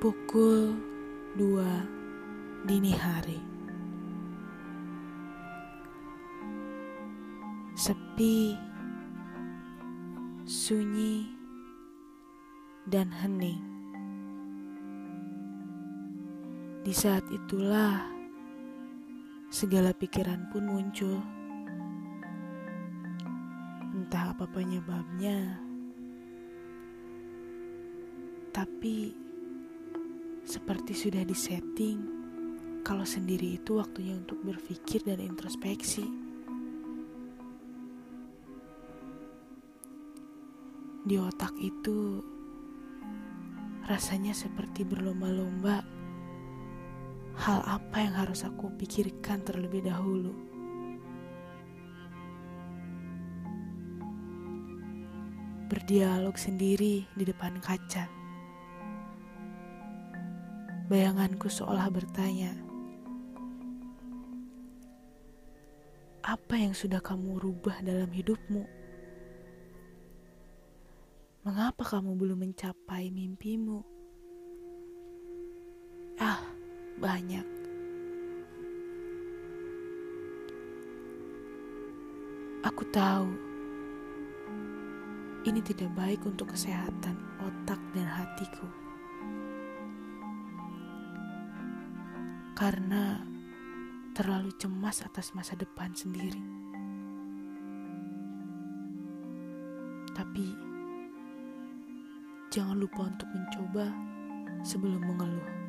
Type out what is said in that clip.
Pukul 2 dini hari. Sepi, sunyi, dan hening. Di saat itulah segala pikiran pun muncul. Entah apa penyebabnya. Tapi seperti sudah disetting kalau sendiri itu waktunya untuk berpikir dan introspeksi. Di otak itu rasanya seperti berlomba-lomba. Hal apa yang harus aku pikirkan terlebih dahulu? Berdialog sendiri di depan kaca Bayanganku seolah bertanya, "Apa yang sudah kamu rubah dalam hidupmu? Mengapa kamu belum mencapai mimpimu?" Ah, banyak. Aku tahu ini tidak baik untuk kesehatan otak dan hatiku. Karena terlalu cemas atas masa depan sendiri. Tapi jangan lupa untuk mencoba sebelum mengeluh.